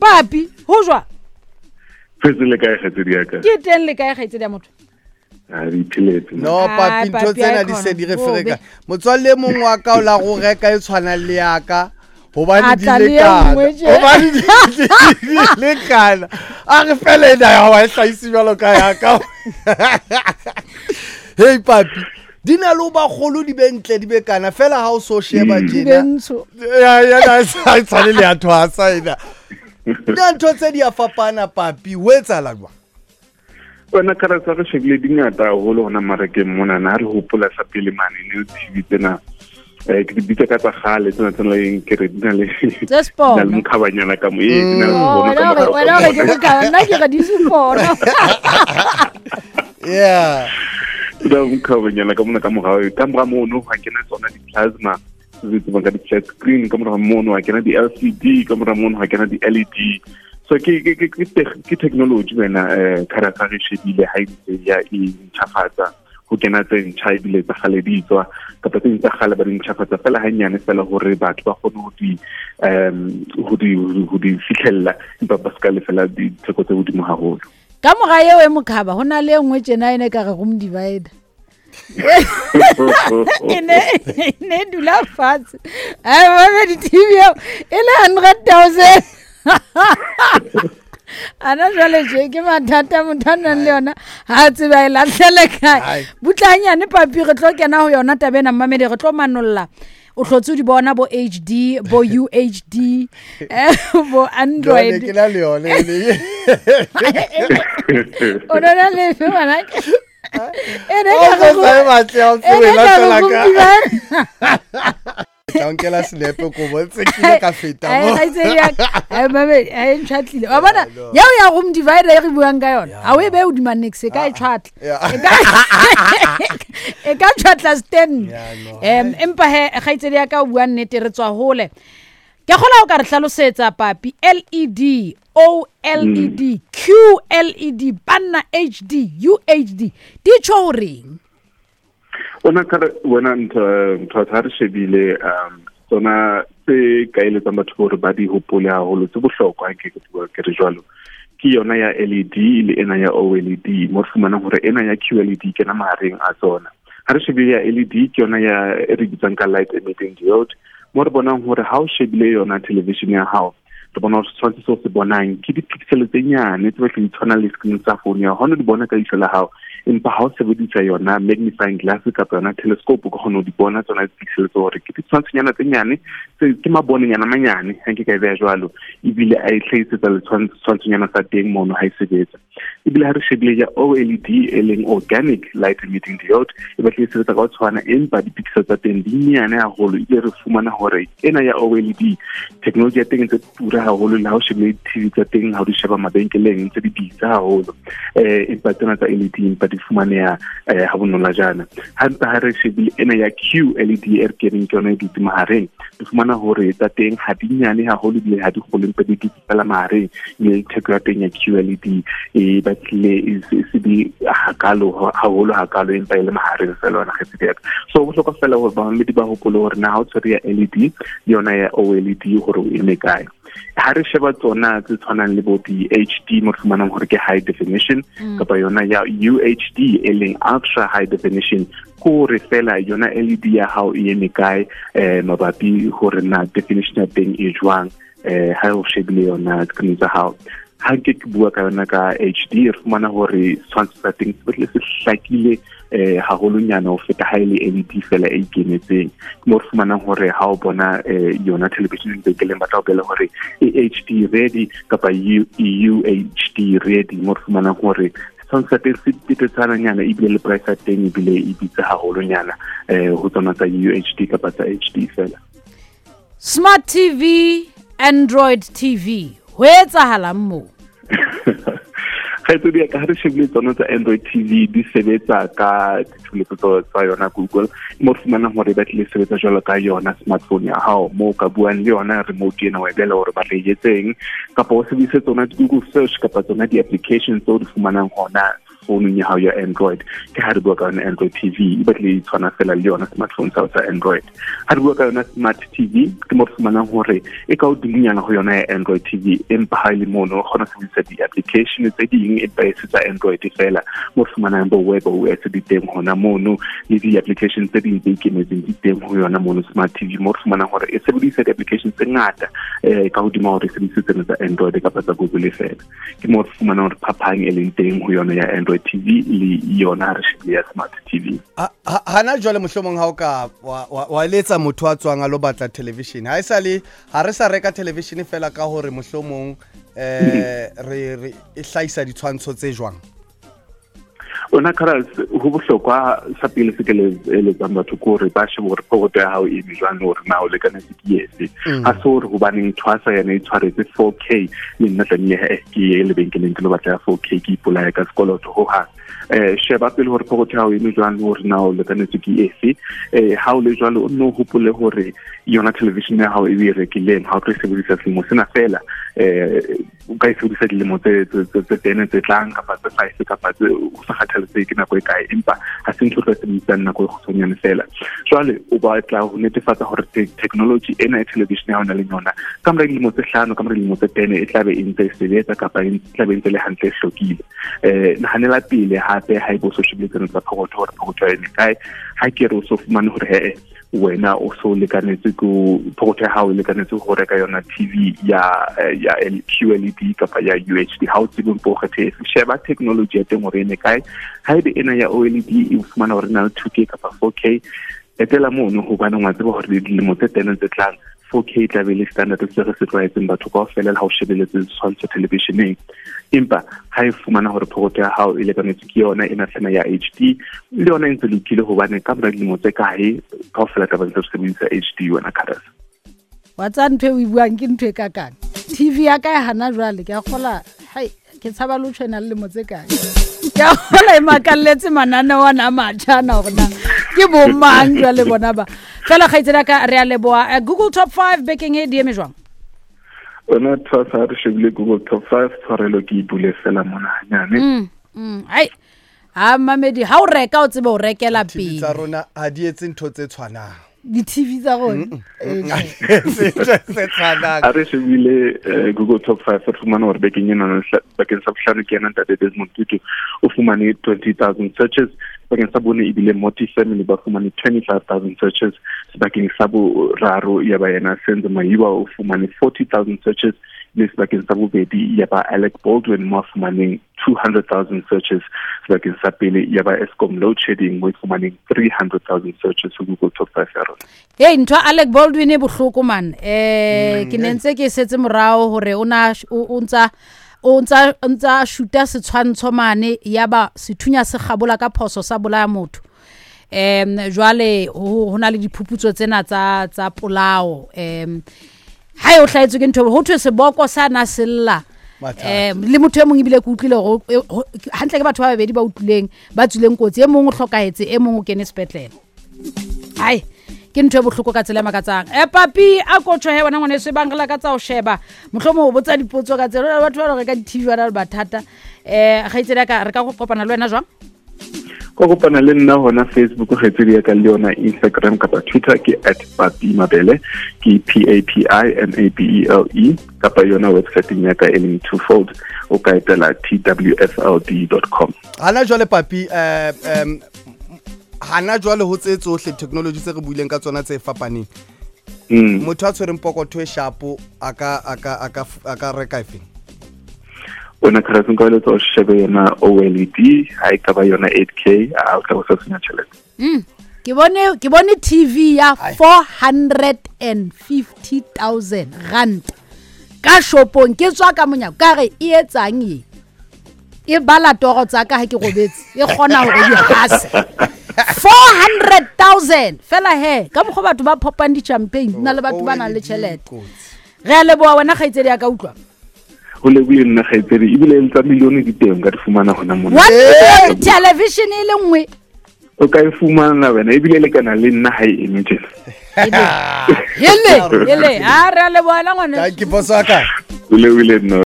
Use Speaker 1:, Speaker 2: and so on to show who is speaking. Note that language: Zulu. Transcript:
Speaker 1: papi ho jwa
Speaker 2: fetse le kae kgatsedi ya ka?
Speaker 1: Ke teng le kae kgaitsedi ya motho?
Speaker 2: A
Speaker 3: no papi ntho
Speaker 1: papi,
Speaker 3: tsena di se di re fereka motswalle e mongwe wa ka o la go reka e tshwanang le yaka gobane
Speaker 1: A
Speaker 3: di
Speaker 1: tla le ye nngwe
Speaker 3: lekana
Speaker 1: tje.
Speaker 3: gobane di di lekana. A re fela ena ya wa e tlhaisi bjalo ka yaka hei papi di na le go bagolo di be ntle di be kana. Fela ga o so sheba
Speaker 1: di
Speaker 3: jena
Speaker 1: bentsho
Speaker 3: a tshwane le ya thwasa ena. Na ntho tse di a fapana papi o etsala jwang?
Speaker 2: Wena karata re shebile dingata haholo gona marekeng mona na re hopola sa pele mane ne tv tsena. Um ke di bitsa ka tsa gale tsena tse leng ke re di na le mokgabanyana ka mo ee di na le
Speaker 1: Oh,
Speaker 2: sepono ka
Speaker 1: wena o re-
Speaker 2: morao
Speaker 1: wena o re ke re di sepono
Speaker 3: yeah.
Speaker 2: Mokgabanyana ka mona ka morao ka mora mono ga kena tsona di-plasma. Se se tsebang ka di-flat screen ka mora mono ga kena di-lcd ka mora mono ga kena di-led so ke ke ke ke tech- ke technology wena um karata re shebile ha e ntse ya e ntšhafatsa go kena tse ntšha ebile tsa gale di tswa kapa tse tsa gale ba di ntšhafatsa fela gannyane fela gore batho ba kgone go di um di go di fitlhelela empa ba se ka lefela ditheko tse godimo gagolo
Speaker 1: ka moga eo e mokhaba go na le e nngwe tjena e ne ka re go modivider e ne e ne e dula fatshe di-tv eo e le hundred thousand. Ana jwale je ke mathata motho a nang le yona. Ga a tsebe a e latlhele kae butlanyane papi re tlo kena go yona tabe na mmamedi re tlo manolola o tlhotse o di bona bo hd bo uhd eh, bo android.
Speaker 3: Ele.
Speaker 1: o nona lefe ngwanake e
Speaker 3: O mo e o
Speaker 1: e
Speaker 3: e. Tla nkela senepe ko bontshe ke ile ka feta
Speaker 1: Ai,
Speaker 3: mo.
Speaker 1: kgaitsedi ya. Ai, mamedi, ai, e ntšhatlile wa bona yeo ya go mdivider e re buang ka yona ga o e be odima nix e ka e tšhwatla
Speaker 3: Yeah.
Speaker 1: E ka- ka tšhwatla stand um empa he kgaitsedi ya ka o bua nnete re tswa gole ke gola o ka re tlhalosetsa papi led oled qled banna hd uhd di tšho goreng
Speaker 2: wena kare wena tsa re shebile um tsona tse ka eletsang batho gore ba di hopole haholo tse bohlokwa ke ke bua ke re jwalo ke yona ya LED le ena ya OLED mo re fumanang hore ena ya QLED ke na mahareng a tsona. Ha re shebile ya LED ke yona ya e re bitsang ka light emitting diode. Mo re bonang hore ha o shebile yona television ya hao re bona gore setshwantsho se o se bonang ke dipixele tse nyane tse batleng di tshwana le screen sa phone ya gona di bona ka ihlo la hao. Empa ha o sebedisa yona magnifying glass kapa yona telescope o ka kgona ho di bona tsona dipixele tse gore ke ditshwantshonyana tse nyane ke mabonenyana manyane ha nke ka e beha jwalo ebile a e tlhahisetsa le tshwantshonyana sa teng mono ha e sebetsa. Ebile ha re shebile ya OLED e leng organic light emitting diode e batla e sebetsa ka tshwana empa dipixele tsa teng di nyane haholo ebile re fumana hore ena ya OLED technology ya teng e ntse tura haholo le ha o shebile di-tv tsa teng ha o di sheba mabenkeleng ntse di bitsa haholo. Um empa tsena tsa led empa di fumaneha um ha bonola jana. Ha ntse ha re shebile ena ya q led e re keneng ke yona e dutse mahareng re fumana hore tsa teng ha di nyane haholo ebile ha di kgolo empa di dutse fela mahareng. Le theko ya teng ya q led e batlile e se di hakalo haholo hakalo empa e le mahareng fela yona kgetsedi yaka so bohlokwa fela hore bamamedi ba hopole hore na ha o tshwere ya led le yona ya oled gore o eme kae. Ha re sheba tsona tse tshwanang le bo di-hd mo re fumanang gore ke high definition kapa yona ya uhd e leng ultra high definition kore fela yona led ya hao e eme kae um mabapi gore na definition ya teng e jwang um ha o shebile yona screen tsa hao. Ha ke ke bua ka yona ka hd re fumana tshwantsho sa teng se hlakile um haholonyana ho feta ha e le led fela e ikemetseng. Mo re fumanang hore ha o bona um yona television lebenkeleng ba tla o bela hore e hd ready kapa e uhd ready. Mo fumanang hore teng se betetsananyana ebile le price ya teng ebile e bitse haholonyana um ho tsona tsa uhd kapa tsa hd fela
Speaker 1: smart tv android tv ho etsahalang moo?
Speaker 2: Kgaitsedi ya ka ha re shebile tsona tsa android tv di sebetsa ka ditshuletso tsa yona google. Mo re fumanang hore ba tlile sebetsa jwalo ka yona smartphone ya hao mo ka buang le yona remote ena wa e bela hore ba re etseng. Kapa o sebedise tsona di-google search kapa tsona di-application tseo di fumanang hona. Founung ya hao ya android. Ke ha re bua ka yona android tv e batlile e tshwana fela le yona smartphone sa sa android. Ha re bua ka yona smart tv ke mo fumanang hore e ka hodimonyana ho yona ya android tv empa ha e le mono kgona ho sebedisa di-application tse ding e se tsa android fela. Mo fumanang bo web os di teng hona mono le di-application tse ding tse ikemetseng di teng ho yona mono smart tv mo fumanang hore e sebedisa di-application tse ngata um ka hodima hore e sebedise tsena tsa android kapa tsa google fela. Ke mo fumanang hore phapang e leng teng ho yona ya android tv le yona re shebile ya smart tv
Speaker 3: Ha- ha- hana jwale mohlomong ha o ka wa- eletsa motho a tswang a lo batla television. Ha e sa le ha re sa reka television fela ka hore mohlomong eh re re e hlahisa ditshwantsho tse jwang?
Speaker 2: Ona caras ho bohlokwa sa pele se ke le eletsang batho ko hore ba shebe hore phokoto ya hao e eme jwang le hore na o lekanetse ke efe ha se hore hobaneng thwasa yena e tshwaretse 4k le nna tlamehile ke ye lebenkeleng ke lo batla ya 4k ke ipolaya ka sekoloto ho hang. Eh sheba pele hore phokoto ya hao e eme jwang hore na o lekanetse ke efe? Eh ha o le jwalo o nno hopole hore yona television ya hao e o e rekileng ha o tlo e sebedisa selemo sena fela. Eh o ka e sebedisa dilemo tse tse- tene tse tlang kapa tse five kapa tse o sa kgathaletsehe ke nako e kae empa ha se ntho e tlo e sebedisang nako e kgutshwanyane fela. Jwale o batla ho netefatsa hore te- technology ena e television ya hona le yona. Ka mora dilemo tse hlano ka mora dilemo tse tene e tlabe e ntse e sebetsa kapa e tlabe e ntse le hantle e hlokile. Um nahanela pele hape ha ebe o so shebile tseno tsa phokoto hore phokoto ya ene kae? Ha ke re o so fumane hore hee wena o so lekanetse ko phokoto ya hao e lekanetse go reka yona tv ya ya qled kapa ya uhd ha o tsebe mpo o kgethe efe sheba technology ya teng gore e ne kae. Ha ebe ena ya oled e fumana gore na le two k kapa four k etela mono hobane ngwa tseba gore dilemo tse tene tse tlang 4K tla be le standard se re se tlwaetseng batho ka ofela le ha o shebeletse tshwantsho televisioneng. Empa ha e fumana hore phokoto ya hao e lekanetse ke yona e natlana ya HD le yona e ntse lokile hobane ka mora dilemo tse kae ka ofela taba ntse re sebedisa HD yona caras
Speaker 1: wa tsa ntho e o e buang? Ke ntho e kakang tv ya ka e hana jwale ke a kgola hai ke tshaba le o tshwana le lemo tse kae? Ke a kgola e makalletse mananeo ana a matjhana gore na ke bomang jwale bona ba. Fela kgaitsedi ka re a leboa Eh, google top five bekeng e di eme jwang?
Speaker 2: Ona thwasa ha re shebile google top five tshwarelo ke e bule fela mona hanyane.
Speaker 1: Mm, mm, hai ha mamedi ha o reka o tsebe o rekela
Speaker 3: tv tsa
Speaker 1: pele.
Speaker 3: rona ha di etse ntho tse tshwanang.
Speaker 1: Di-tv tsa rona? Eh,
Speaker 3: Se- se tshwanang.
Speaker 2: Ha re shebile eh, google top five re fumana hore bekeng ena bakeng sa bohlano ke yena ntate desmond tutu. O fumane twenty thousand searches bakeng sa bone ebile multi family ba fumane twenty five thousand searches. Sebakeng sa boraro ya ba yena senze maiwa o fumane forty thousand searches. Le sebakeng sa bobedi ya ba alec baldwin mo a fumaneng two hundred thousand searches. Sebakeng sa pele ya ba escom load shedding mo e fumaneng three hundred thousand searches ho google top five ya rona.
Speaker 1: Ntho ya alec baldwin e bohloko man. Um ke ne ntse ke setse morao gore o na o o ntsa o ntsa ntsa shuta setshwantsho mane ya ba sethunya se gabola ka phoso sa bolaya motho. Um jwale ho na le diphuputso tsena tsa tsa polao. Um ha e o hlahetswe ke ntho ho thwe seboko sa na sella
Speaker 3: Mathata.
Speaker 1: um le motho e mongwe ebile ke utlwile hantle ke batho ba babedi ba utlwileng ba tswileng kotsi e mongwe o tlhokahetse e mongwe o kene sepetlele. Hai. Ke ntho e bohloko ka tsela e makatsang. E papi a kotho he wena ngwaneso e bang re lakatsa ho sheba. Mohlomong o botsa dipotso ka tsela. Batho ba reka di-tv bana le bathata um kgaitsedi ya ka re ka kopana le wena jwang?
Speaker 2: Ka kopana le nna hona facebook kgaitsedi ya ka le yona instagram kapa twitter ke at papi mabele ke p a p i m a b e l e kapa yona websiteng ya ka e leng twofold o ka etela twfld com.
Speaker 3: Hana jwale papi um hana jwale ho tse tsohle technology tse re buileng ka tsona tse fapaneng.
Speaker 2: Mm.
Speaker 3: motho a tshwereng pokotho e shapo a ka reka efeng
Speaker 2: wena kgaratseng ka eletsa o shebe yona oled ha e ka ba yona 8k a o tla go sa senya tšhelete
Speaker 1: mm. ke bone ke bone tv ya 450000 rand. Ka shopong ke tswa ka monyako ka re e etsang e? E bala toro tsa ka ha ke robetse e kgona hore di hase. 400000 fela he ka mokgwa batho ba phopang di-champagne di na le batho ba nang le tšhelete re a leboa wena kgaitsedi ya ka utlwa.
Speaker 2: Go lebile nna kgaitsedi ebile le tsa milione di teng ka di fumana gona
Speaker 1: million television e le nngwe?
Speaker 2: O ka e fumana wena ebile le kana le nna ha e eme tjena.
Speaker 1: Ele hele hele a re a leboa la ngwane
Speaker 3: Ka ke boso wa kae
Speaker 2: o lebile nna.